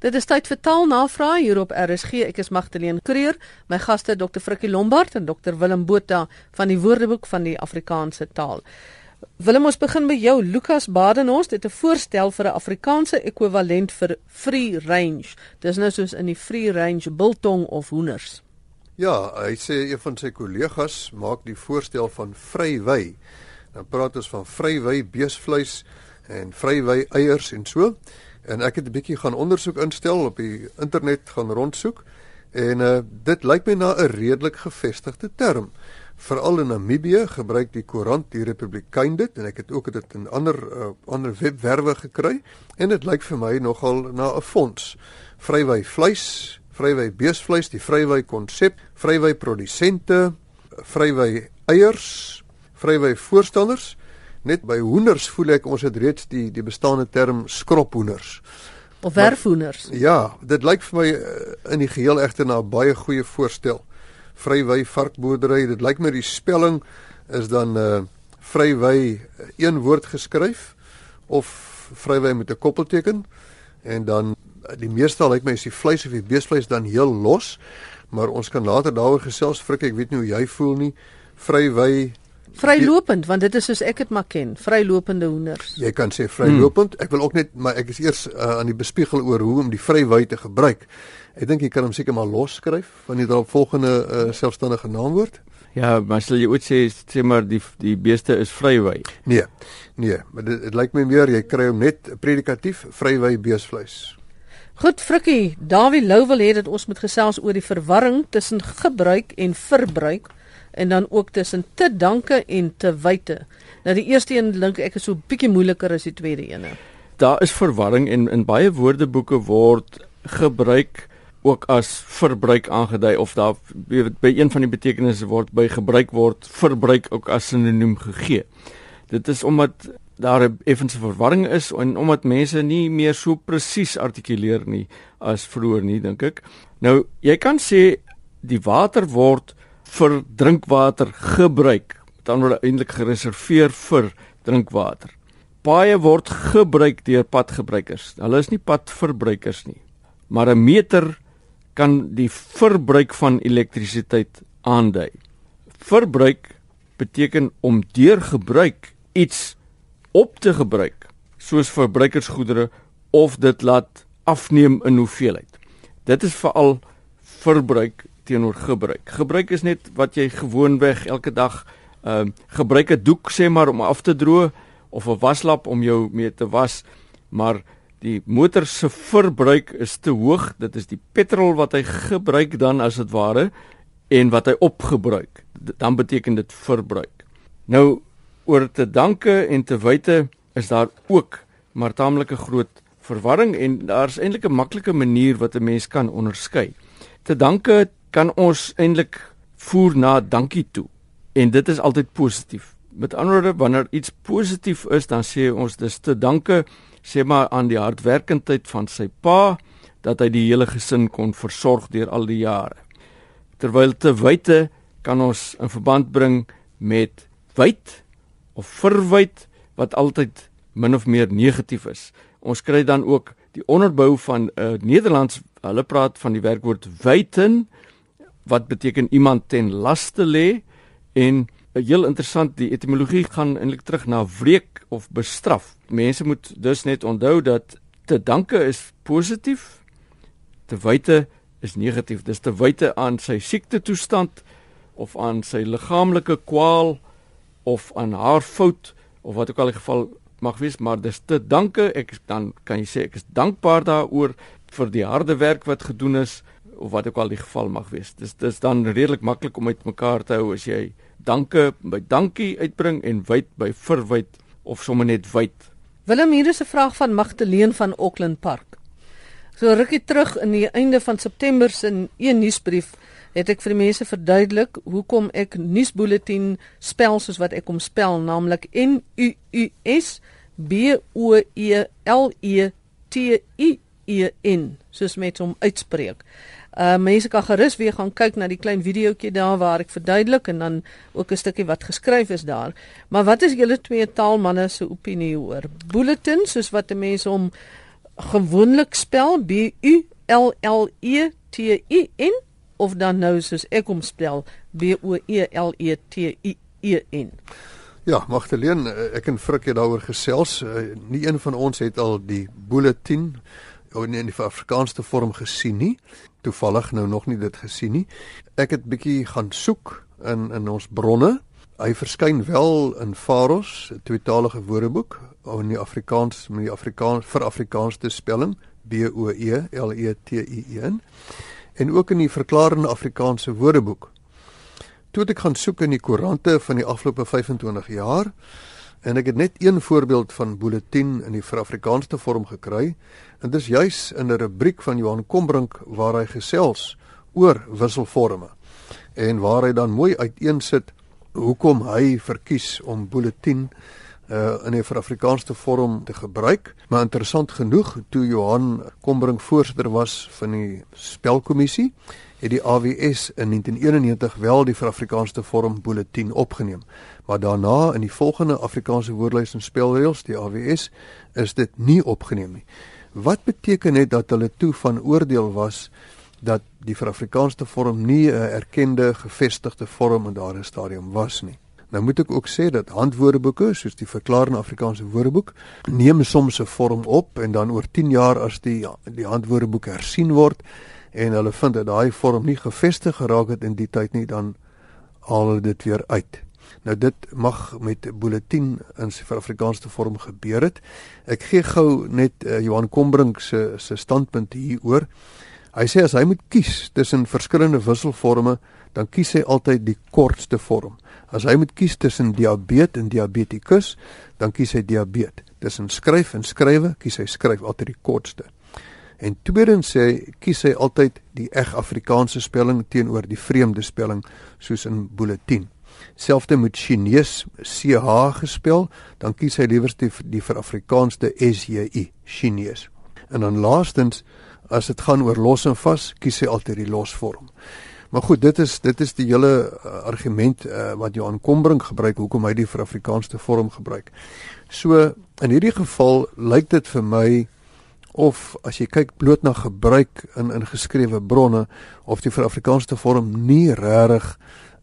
Dit is tyd vir taalnavrae hier op RSG. Ek is Magdalene Creer. My gaste Dr. Frikkie Lombard en Dr. Willem Botha van die Woordeboek van die Afrikaanse taal. Willem, ons begin by jou. Lukas Badenhorst het 'n voorstel vir 'n Afrikaanse ekwivalent vir free range. Dis nou soos in die free range biltong of hoenders. Ja, hy sê een van sy kollegas maak die voorstel van vrywy. Dan praat ons van vrywy beesvleis en vrywy eiers en so en ek het 'n bietjie gaan ondersoek instel op die internet gaan rondsoek en uh, dit lyk my na 'n redelik gevestigde term. Veral in Namibië gebruik die koerant die Republikein dit en ek het ook dit in ander uh, ander webwerwe gekry en dit lyk vir my nogal na 'n fonds. Vrywy vleis, vrywy beesvleis, die vrywy konsep, vrywy produsente, vrywy eiers, vrywy voorstanders net by hoenders voel ek ons het reeds die die bestaande term skrophoenders of werfhoenders. Ja, dit lyk vir my uh, in die geheel egter na 'n baie goeie voorstel. Vrywy varkboerdery, dit lyk my die spelling is dan uh vrywy een woord geskryf of vrywy met 'n koppelteken en dan die meeste lyk my is die vleis of die beesvleis dan heel los, maar ons kan later daaroor gesels frik ek weet nie hoe jy voel nie. Vrywy Vrylopend want dit is soos ek dit maar ken, vrylopende hoenders. Jy kan sê vrylopend. Hmm. Ek wil ook net maar ek is eers uh, aan die bespiegel oor hoe om die vrywy te gebruik. Ek dink jy kan hom seker maar los skryf van die daarop volgende uh, selfstandige naamwoord. Ja, maar sal jy ooit sê sê maar die die beeste is vrywy? Nee. Nee, maar dit, dit lyk my meer jy kry hom net predikatief vrywy beesvleis. Goed Frikkie, Dawie Lou wil hê dat ons moet gesels oor die verwarring tussen gebruik en verbruik en dan ook tussen te danke en te wyte. Nou die eerste een dink ek is so bietjie moeiliker as die tweede een. Daar is verwarring en in baie woordeboeke word gebruik ook as verbruik aangedui of daar by een van die betekenisse word by gebruik word verbruik ook as sinoniem gegee. Dit is omdat daar 'n effense verwarring is en omdat mense nie meer so presies artikuleer nie as vroeër nie dink ek. Nou jy kan sê die water word vir drinkwater gebruik. Met ander woorde eintlik gereserveer vir drinkwater. Baie word gebruik deur padgebruikers. Hulle is nie padverbruikers nie. Maar 'n meter kan die verbruik van elektrisiteit aandui. Verbruik beteken om deur gebruik iets op te gebruik, soos verbruikersgoedere of dit laat afneem in hoeveelheid. Dit is veral verbruik teenoor gebruik. Gebruik is net wat jy gewoonweg elke dag ehm uh, gebruik 'n doek sê maar om af te droog of 'n waslap om jou mee te was, maar die motor se verbruik is te hoog. Dit is die petrol wat hy gebruik dan as dit ware en wat hy opgebruik. Dan beteken dit verbruik. Nou oor te danke en te wyte is daar ook maar taamlike groot verwarring en daar's eintlik 'n maklike manier wat 'n mens kan onderskei. Te danke kan ons eintlik voer na dankie toe en dit is altyd positief. Met ander woorde wanneer iets positief is dan sê ons dis te danke sê maar aan die hardwerkendheid van sy pa dat hy die hele gesin kon versorg deur al die jare. Terwyl te wyte kan ons in verband bring met wyd of verwyd wat altyd min of meer negatief is. Ons kry dan ook die onderbou van 'n uh, Nederlands, hulle praat van die werkwoord wyten wat beteken iemand ten laste lê en eh, heel interessant die etimologie gaan eintlik terug na wreek of bestraf. Mense moet dus net onthou dat te danke is positief, te wyte is negatief. Dis te wyte aan sy siekte toestand of aan sy liggaamlike kwaal of aan haar fout of wat ook al die geval mag wees, maar dis te danke ek dan kan jy sê ek is dankbaar daaroor vir die harde werk wat gedoen is of wat ook al die geval mag wees. Dis dis dan redelik maklik om uit mekaar te hou as jy danke by dankie uitbring en wyd by verwyd of sommer net wyd. Willem hier is 'n vraag van Magdalene van Auckland Park. So rukkie terug in die einde van September se een nuusbrief het ek vir die mense verduidelik hoekom ek nuusbulletin spel soos wat ek hom spel, naamlik N U U S B O E L E T I E N soos met hom uitspreek. Uh mense kan gerus weer gaan kyk na die klein videoetjie daar waar ek verduidelik en dan ook 'n stukkie wat geskryf is daar. Maar wat is julle twee taalmanne se opinie oor bulletin soos wat mense hom gewoonlik spel B U L L E T I N of dan nou soos ek hom spel B O E L E T I E N. Ja, Magdalene, eh, ek en Frik het daaroor gesels. Eh, nie een van ons het al die bulletin of in die Afrikaanse vorm gesien nie. Toevallig nou nog nie dit gesien nie. Ek het bietjie gaan soek in in ons bronne. Hy verskyn wel in Faros, 'n tweetalige woordeboek in die Afrikaans met die Afrikaans vir Afrikaanse spelling B O E L E T I E N en ook in die verklarende Afrikaanse woordeboek toe ek gaan soek in die koerante van die afgelope 25 jaar en ek het net een voorbeeld van bulletin in die Afrikaanse vorm gekry en dis juis in 'n rubriek van Johan Kombrink waar hy gesels oor wisselforme en waar hy dan mooi uiteensit hoekom hy verkies om bulletin uh, in die Afrikaanse vorm te gebruik maar interessant genoeg toe Johan Kombrink voorsitter was van die spelkommissie het die AWS in 1991 wel die Afrikaanse vorm bulletin opgeneem. Maar daarna in die volgende Afrikaanse woordelys en spelreëls, die AWS, is dit nie opgeneem nie. Wat beteken dit dat hulle toe van oordeel was dat die Afrikaanse vorm nie 'n erkende gevestigde vorm in daardie stadium was nie? Nou moet ek ook sê dat handwoordeboeke soos die verklarende Afrikaanse woordeboek neem soms 'n vorm op en dan oor 10 jaar as die die handwoordeboek hersien word en hulle vind dat daai vorm nie gevestig geraak het in die tyd nie dan haal hulle dit weer uit. Nou dit mag met bulletin in Suid-Afrikaanse vorm gebeur het. Ek gee gou net uh, Johan Kombrink se se standpunt hieroor. Hy sê as hy moet kies tussen verskillende wisselforme, dan kies hy altyd die kortste vorm. As hy moet kies tussen diabetes en diabetikus, dan kies hy diabetes. Tussen skryf en skrywe, kies hy skryf altyd die kortste. En tweedens sê kies hy altyd die eg Afrikaanse spelling teenoor die vreemde spelling soos in bulletin. Selfs met Chinese CH gespel, dan kies hy liewer die die vir Afrikaanse SJI, Chinese. En dan laastens as dit gaan oor los en vas, kies hy altyd die losvorm. Maar goed, dit is dit is die hele uh, argument uh, wat Johan Kombrink gebruik hoekom hy die vir Afrikaanse vorm gebruik. So in hierdie geval lyk dit vir my of as jy kyk bloot na gebruik in ingeskrewe bronne of die vir Afrikaanse vorm nie regtig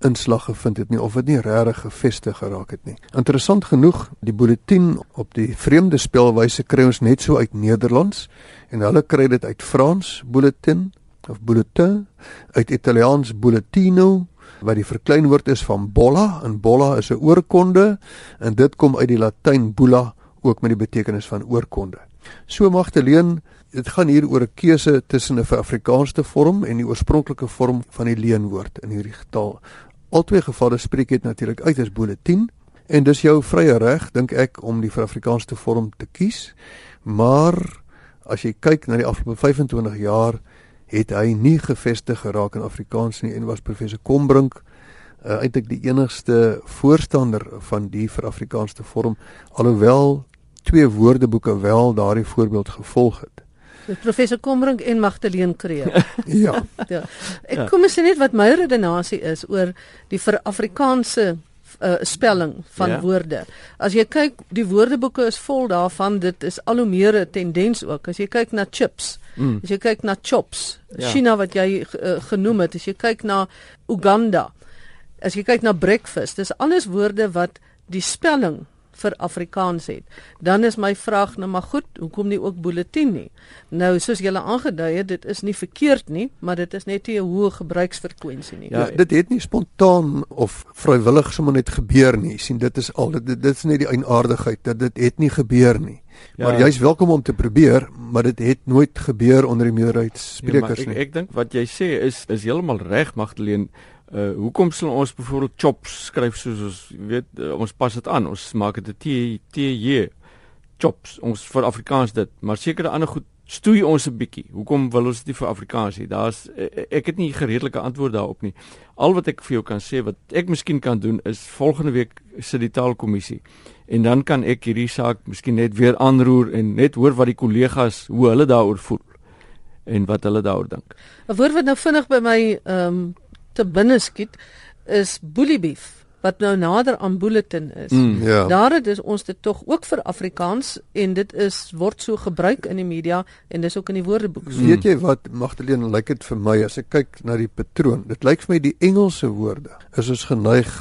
inslag gevind het nie of dit nie regtig gevestig geraak het nie. Interessant genoeg, die bulletin op die vreemde spelwyse kry ons net so uit Nederlands en hulle kry dit uit Frans bulletin of bulletin, uit Italiaans bulletino wat die verkleinwoord is van bolla en bolla is 'n oorkonde en dit kom uit die Latyn bulla ook met die betekenis van oorkonde. So Magdalene, dit gaan hier oor 'n keuse tussen 'n Afrikaanse vorm en die oorspronklike vorm van die leenwoord in hierdie getal. Albei gevalle spreek dit natuurlik uit as bulletin en dis jou vrye reg dink ek om die Afrikaanse vorm te kies. Maar as jy kyk na die afgelope 25 jaar het hy nie gevestig geraak in Afrikaans nie en was professor Kombrink uh, eintlik die enigste voorstander van die vir Afrikaanse vorm alhoewel twee woordeboeke wel daardie voorbeeld gevolg het. Dis professor Kombrink en Magdalene Kreer. ja. ja. Ek kom sê net wat my redenasie is oor die vir Afrikaanse uh, spelling van ja. woorde. As jy kyk, die woordeboeke is vol daarvan. Dit is al hoe meer 'n tendens ook. As jy kyk na chips, mm. as jy kyk na chops, ja. China wat jy uh, genoem het, as jy kyk na Uganda, as jy kyk na breakfast, dis alles woorde wat die spelling vir Afrikaans het. Dan is my vraag nou maar goed, hoekom nie ook bulletin nie? Nou soos julle aangedui het, dit is nie verkeerd nie, maar dit is net nie 'n hoë gebruiksfrekwensie nie. Ja, dit het nie spontaan of vrywillig sommer net gebeur nie. Sien, dit is al dit, dit is net die eienaardigheid dat dit het nie gebeur nie. Ja, maar jy's welkom om te probeer, maar dit het nooit gebeur onder die meerderheidssprekers ja, nie. Ek dink wat jy sê is is heeltemal reg, Magdalene. Uh hoekom sal ons byvoorbeeld chops skryf soos ons weet uh, ons pas dit aan. Ons maak dit 'n T T J chops. Ons vir Afrikaans dit, maar sekere ander goed stoei ons 'n bietjie. Hoekom wil ons dit vir Afrikaans hê? Daar's uh, ek het nie gereedelike antwoord daarop nie. Al wat ek vir jou kan sê wat ek miskien kan doen is volgende week sit die taalkommissie en dan kan ek hierdie saak miskien net weer aanroer en net hoor wat die kollegas hoe hulle daaroor voel en wat hulle daaroor dink. 'n Woord wat nou vinnig by my ehm um, te binne skiet is boelie beef. wat nou nader aan bulletin is. Mm. Ja. Daar het is ons dit tog ook vir Afrikaans en dit is word so gebruik in die media en dis ook in die woordeboek. So. Weet jy wat Magdalene lyk dit vir my as ek kyk na die patroon. Dit lyk vir my die Engelse woorde is ons geneig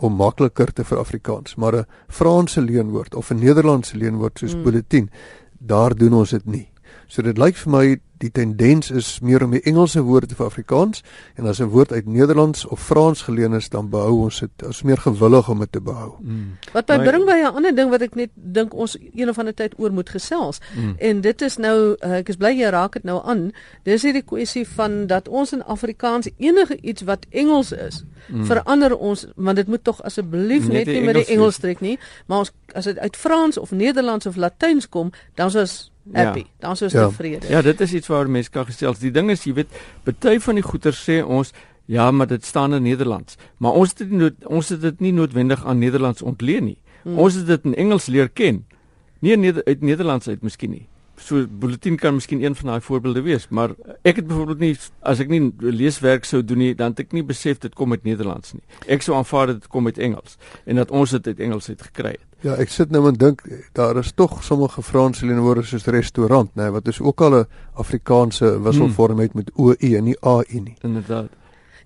om makliker te vir Afrikaans, maar 'n Franse leenwoord of 'n Nederlandse leenwoord soos Mm. mm. bulletin, daar doen ons dit nie. So dit lyk vir my die tendens is meer om die Engelse woorde vir Afrikaans en as 'n woord uit Nederlands of Frans geleen is, dan behou ons dit. Ons is meer gewillig om dit te behou. Mm. Wat my Maar- bring by 'n ander ding wat ek net dink ons een of ander tyd oor moet gesels. Mm. En dit is nou uh, ek is bly jy raak dit nou aan. Dis hierdie kwessie van dat ons in Afrikaans enige iets wat Engels is, mm. verander ons want dit moet tog asseblief Net net nie met die Engels Engels trek nie, maar ons as dit uit Frans of Nederlands of Latyns kom, dan is ons happy. Ja. Dan is ons Ja. tevrede. Ja, dit is iets waaroor mense kan gesels. Die ding is, jy weet, party van die goeder sê ons ja, maar dit staan in Nederlands. Maar ons het dit nie nood, ons het dit nie noodwendig aan Nederlands ontleen nie. Hmm. Ons het dit in Engels leer ken. Nie in Neder uit Nederlands uit miskien nie. So bulletin kan miskien een van daai voorbeelde wees, maar ek het byvoorbeeld nie as ek nie leeswerk sou doen nie, dan het ek nie besef dit kom uit Nederlands nie. Ek sou aanvaar dit kom uit Engels en dat ons dit uit Engels uit gekry het. Ja, ek sit nou en dink daar is tog sommige Franse leenwoorde soos restaurant, nê, nee, wat is ook al 'n Afrikaanse wisselvorm het met OE en nie AE nie. Inderdaad.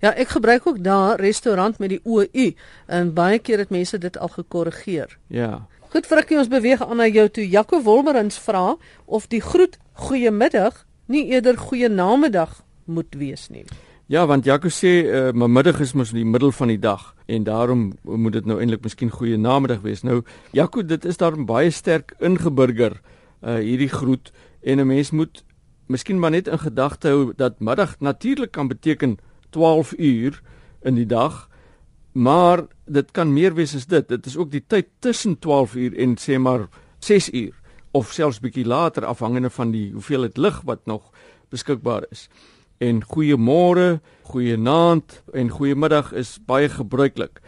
Ja, ek gebruik ook daar restaurant met die OU en baie keer het mense dit al gekorrigeer. Ja. Goed Frikkie, ons beweeg aan na jou toe. Jaco Wolmerins vra of die groet goeiemiddag nie eerder goeie namiddag moet wees nie. Ja, want Jaco sê uh, my middag is mos in die middel van die dag en daarom moet dit nou eintlik miskien goeie namiddag wees. Nou Jaco, dit is daarom baie sterk ingeburger uh hierdie groet en 'n mens moet miskien maar net in gedagte hou dat middag natuurlik kan beteken 12 uur in die dag, maar dit kan meer wees as dit. Dit is ook die tyd tussen 12 uur en sê maar 6 uur of selfs bietjie later afhangende van die hoeveelheid lig wat nog beskikbaar is. En goeiemôre, goeienaand en goeiemiddag is baie gebruiklik.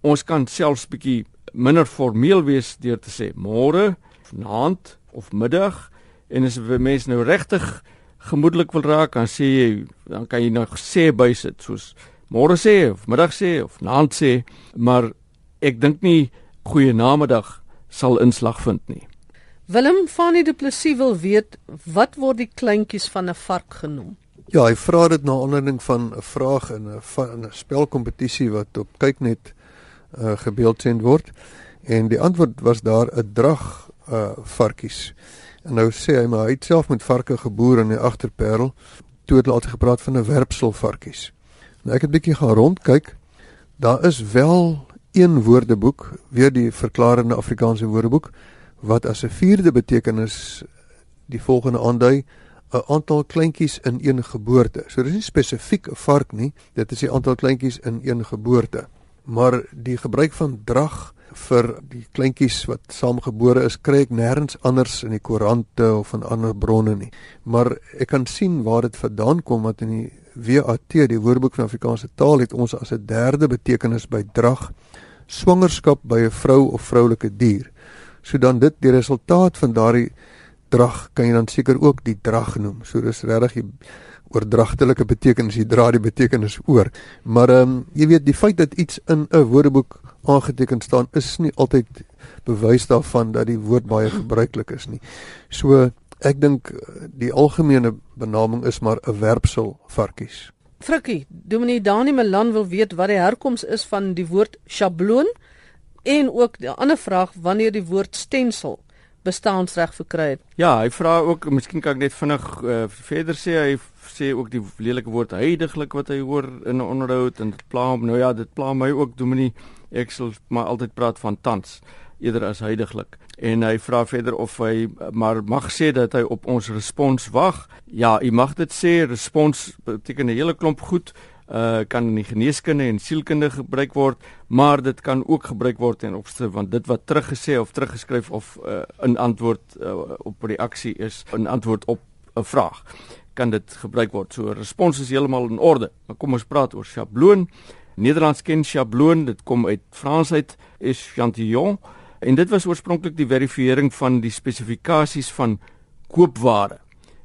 Ons kan selfs bietjie minder formeel wees deur te sê môre, vanaand of middag en as 'n mens nou regtig gemoedelik wil raak, dan sê jy dan kan jy nog sê bysit soos môre sê of middag sê of naand sê, maar ek dink nie goeie namiddag sal inslag vind nie. Willem van die Du Plessis wil weet wat word die kleintjies van 'n vark genoem? Ja, hy vra dit na aanleiding van 'n vraag in 'n van 'n spelkompetisie wat op kyknet uh, gebeeldsend word en die antwoord was daar 'n drag uh varkies. En nou sê hy maar hy het self met varke geboer in die agterperel. Toe het hulle altyd gepraat van 'n werpsel varkies. Nou ek het bietjie gaan rondkyk. Daar is wel een woordeboek, weer die verklarende Afrikaanse woordeboek wat as 'n vierde betekenis die volgende aandui 'n aantal kleintjies in een geboorte. So dis nie spesifiek 'n vark nie, dit is die aantal kleintjies in een geboorte. Maar die gebruik van drag vir die kleintjies wat saamgebore is, kry ek nêrens anders in die koerante of in ander bronne nie. Maar ek kan sien waar dit vandaan kom want in die WAT, die Woordeboek van Afrikaanse Taal, het ons as 'n derde betekenis by drag swangerskap by 'n vrou of vroulike dier. So dan dit die resultaat van daardie drag kan jy dan seker ook die drag noem. So dis regtig die oordragtelike betekenis, jy dra die betekenis oor. Maar ehm um, jy weet die feit dat iets in 'n woordeboek aangeteken staan is nie altyd bewys daarvan dat die woord baie gebruiklik is nie. So ek dink eh, die algemene benaming is maar 'n werpsel varkies. Frikkie, Dominee Dani Melan wil weet wat die herkoms is van die woord sjabloon en ook 'n ander vraag wanneer die woord stensel bestaansreg verkry het. Ja, hy vra ook, miskien kan ek net vinnig uh, verder sê hy sê ook die lelike woord heidiglik wat hy hoor in 'n onderhoud en dit pla hom. Nou ja, dit pla my ook, Dominee. Ek sal maar altyd praat van tans eerder as heidiglik. En hy vra verder of hy maar mag sê dat hy op ons respons wag. Ja, u mag dit sê, respons beteken 'n hele klomp goed uh kan in die geneeskunde en sielkunde gebruik word, maar dit kan ook gebruik word ten opsigte van dit wat teruggesê of teruggeskryf of uh, in antwoord uh, op reaksie is, in antwoord op 'n vraag kan dit gebruik word. So respons is heeltemal in orde. Maar kom ons praat oor sjabloon. Nederlands ken sjabloon, dit kom uit Frans uit échantillon en dit was oorspronklik die verifisering van die spesifikasies van koopware.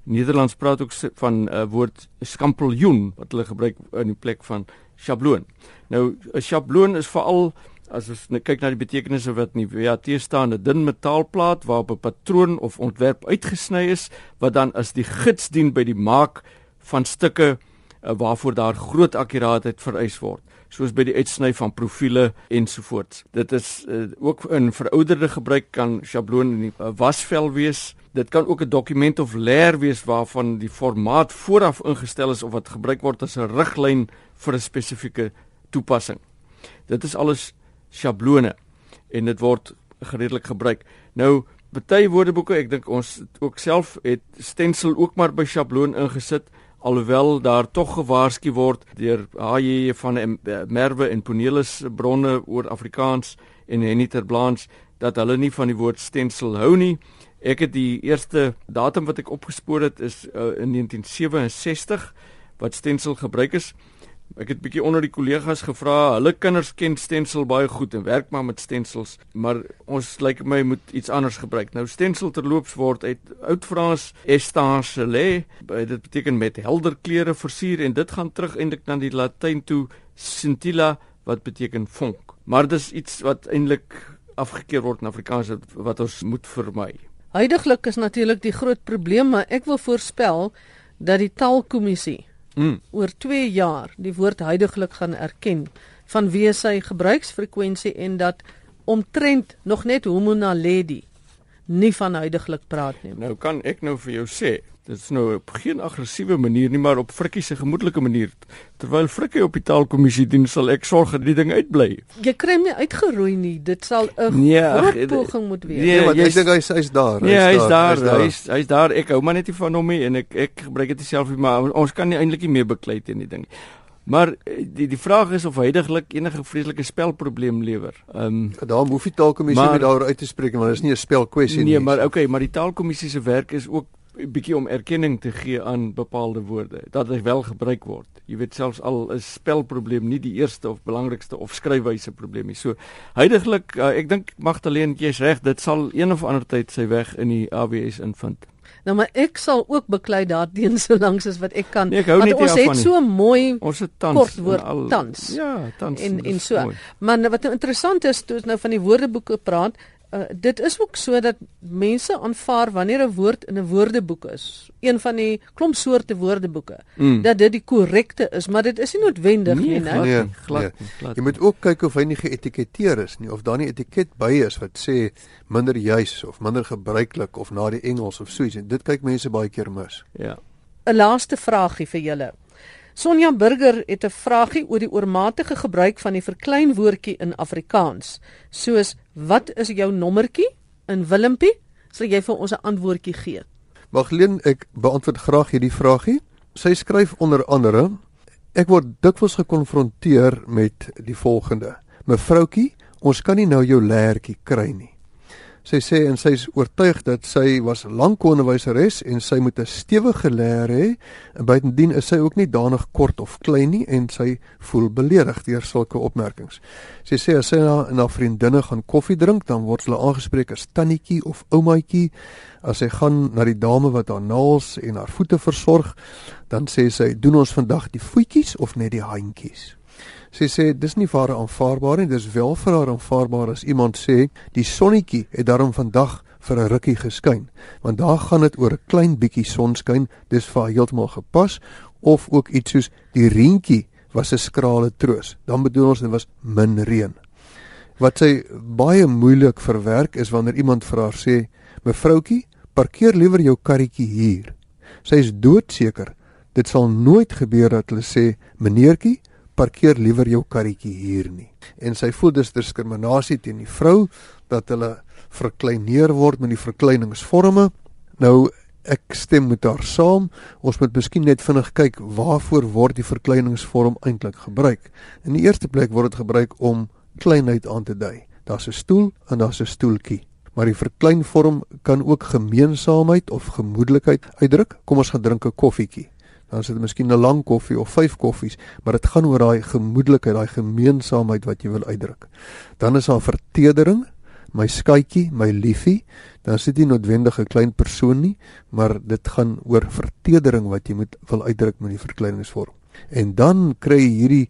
Nederlands praat ook van 'n uh, woord skampeljoen wat hulle gebruik in die plek van sjabloon. Nou 'n sjabloon is veral as ons nou kyk na die betekenisse wat in die WAT staan, 'n dun metaalplaat waarop 'n patroon of ontwerp uitgesny is wat dan as die gids dien by die maak van stukke uh, waarvoor daar groot akkuraatheid vereis word soos by die uitsny van profile ensovoorts. Dit is uh, ook in verouderde gebruik kan sjabloon in 'n uh, wasvel wees. Dit kan ook 'n dokument of leer wees waarvan die formaat vooraf ingestel is of wat gebruik word as 'n riglyn vir 'n spesifieke toepassing. Dit is alles sjablone en dit word gereedelik gebruik. Nou baie woordeboeke, ek dink ons ook self het stensel ook maar by sjabloon ingesit alhoewel daar tog gewaarsku word deur HJ van Merwe en Ponelis bronne oor Afrikaans en Henny Terblanche dat hulle nie van die woord stensel hou nie. Ek het die eerste datum wat ek opgespoor het is uh, in 1967 wat stensel gebruik is. Ek het bietjie onder die kollegas gevra, hulle kinders ken stensel baie goed en werk maar met stensels, maar ons lyk like my moet iets anders gebruik. Nou stensel terloops word uit Oud-Frans estancele, dit beteken met helder kleure versier en dit gaan terug eintlik na die Latyn toe scintilla wat beteken vonk. Maar dis iets wat eintlik afgekeur word in Afrikaans wat ons moet vermy. Huidiglik is natuurlik die groot probleem, maar ek wil voorspel dat die taalkommissie mm. oor 2 jaar die woord huidigelik gaan erken vanweë sy gebruiksfrekwensie en dat omtrent nog net homo naledi nie van huidigelik praat nie. Nou kan ek nou vir jou sê, dit is nou op geen aggressiewe manier nie, maar op Frikkie se gemoedelike manier. Terwyl Frikkie op die taalkommissie dien, sal ek sorg dat die ding uitbly. Jy kry hom nie uitgeroei nie. Dit sal 'n nee, groot poging moet wees. Nee, want ek dink hy's hy's daar. Nee, hy's daar. Hy's hy's daar. Ek hou maar net nie van hom nie en ek ek gebruik dit self nie, maar ons kan nie eintlik nie meer beklei teen die ding nie. Maar eh, die die vraag is of heidaglik enige vreeslike spelprobleem lewer. Ehm um, ja, daar hoef die taalkommissie nie daaroor uit te spreek want dit is nie 'n spelkwessie nee, nie. Nee, maar okay, maar die taalkommissie se werk is ook 'n bietjie om erkenning te gee aan bepaalde woorde dat dit wel gebruik word. Jy weet selfs al is spelprobleem nie die eerste of belangrikste of skryfwyse probleem nie. So heidaglik uh, ek dink Magdalene jy's reg, dit sal een of ander tyd sy weg in die AWS invind. Nou maar ek sal ook beklei daarteen so lank as wat ek kan. Nee, ek want ons het so mooi ons het tans kort woord al, tans. Ja, tans. En en so. Mooi. Maar wat nou interessant is, toe ons nou van die woordeboeke praat, uh, dit is ook so dat mense aanvaar wanneer 'n woord in 'n woordeboek is, een van die klomp soorte woordeboeke, mm. dat dit die korrekte is, maar dit is nie noodwendig nee, nie, né? Nee, glad, nee. glad. Jy moet ook kyk of hy nie geetiketeer is nie of daar nie etiket by is wat sê minder juis of minder gebruiklik of na die Engels of so iets. Dit kyk mense baie keer mis. Ja. 'n Laaste vragie vir julle. Sonja Burger het 'n vragie oor die oormatige gebruik van die verkleinwoordjie in Afrikaans. Soos wat is jou nommertjie in Willempie? Sal jy vir ons 'n antwoordjie gee? Magleen, ek beantwoord graag hierdie vragie. Sy skryf onder andere: Ek word dikwels gekonfronteer met die volgende: Mevroutjie, ons kan nie nou jou leertjie kry nie. Sy sê en sy is oortuig dat sy was lank onderwyseres en sy moet 'n stewige leer hê. En buitendien is sy ook nie danig kort of klein nie en sy voel beledig deur sulke opmerkings. Sy sê as sy na 'n vriendinne gaan koffie drink, dan word hulle aangespreek as tannetjie of oumaatjie. As sy gaan na die dame wat haar naels en haar voete versorg, dan sê sy: "Doen ons vandag die voetjies of net die handjies?" Sy sê dis nie vir haar aanvaarbaar nie, dis wel vir haar aanvaarbaar as iemand sê die sonnetjie het daarom vandag vir 'n rukkie geskyn, want daar gaan dit oor 'n klein bietjie sonskyn, dis vir haar heeltemal gepas of ook iets soos die reentjie was 'n skrale troos. Dan bedoel ons dit was min reën. Wat sy baie moeilik verwerk is wanneer iemand vir haar sê, "Mevroutjie, parkeer liewer jou karretjie hier." Sy is doodseker dit sal nooit gebeur dat hulle sê, "Meneertjie, parkeer liewer jou karretjie hier nie. En sy voel dis diskriminasie teen die vrou dat hulle verkleineer word met die verkleiningsforme. Nou ek stem met haar saam. Ons moet miskien net vinnig kyk waarvoor word die verkleiningsvorm eintlik gebruik. In die eerste plek word dit gebruik om kleinheid aan te dui. Daar's 'n stoel en daar's 'n stoeltjie. Maar die verkleinvorm kan ook gemeensaamheid of gemoedelikheid uitdruk. Kom ons gaan drink 'n koffietjie dan sit jy miskien 'n lang koffie of vyf koffies, maar dit gaan oor daai gemoedelikheid, daai gemeensaamheid wat jy wil uitdruk. Dan is daar vertedering, my skatjie, my liefie, dan sit jy noodwendig 'n klein persoon nie, maar dit gaan oor vertedering wat jy moet wil uitdruk met die verkleiningsvorm. En dan kry jy hierdie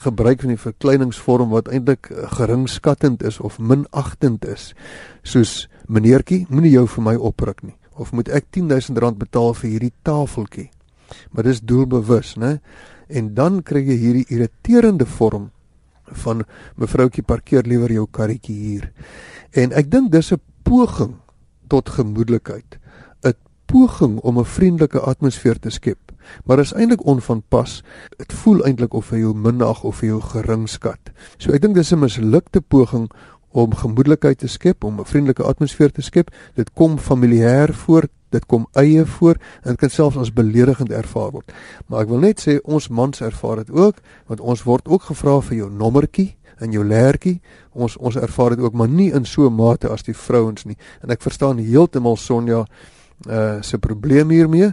gebruik van die verkleiningsvorm wat eintlik geringskattend is of minagtend is. Soos meneertjie, moenie jou vir my opruk nie of moet ek 10000 rand betaal vir hierdie tafeltjie. Maar dis doelbewus, né? En dan kry jy hierdie irriterende vorm van mevroutjie parkeer liewer jou karretjie hier. En ek dink dis 'n poging tot gemoedelikheid, 'n poging om 'n vriendelike atmosfeer te skep. Maar is eintlik onvanpas. Dit voel eintlik of hy jou minag of hy jou geringskat. So ek dink dis 'n mislukte poging om gemoedelikheid te skep, om 'n vriendelike atmosfeer te skep. Dit kom familiêr voor, dit kom eie voor en dit kan selfs as beledigend ervaar word. Maar ek wil net sê ons mans ervaar dit ook, want ons word ook gevra vir jou nommertjie en jou lertjie. Ons ons ervaar dit ook, maar nie in so mate as die vrouens nie. En ek verstaan heeltemal Sonja uh se probleem hiermee,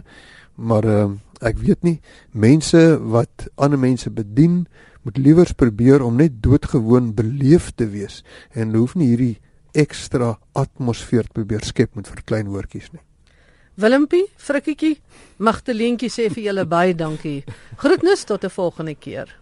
maar uh ek weet nie mense wat ander mense bedien moet liewers probeer om net doodgewoon beleef te wees en hoef nie hierdie ekstra atmosfeer te probeer skep met vir klein woordjies nie. Willempie, frikkietjie, Magdaleentjie sê vir julle baie dankie. Groetnis tot 'n volgende keer.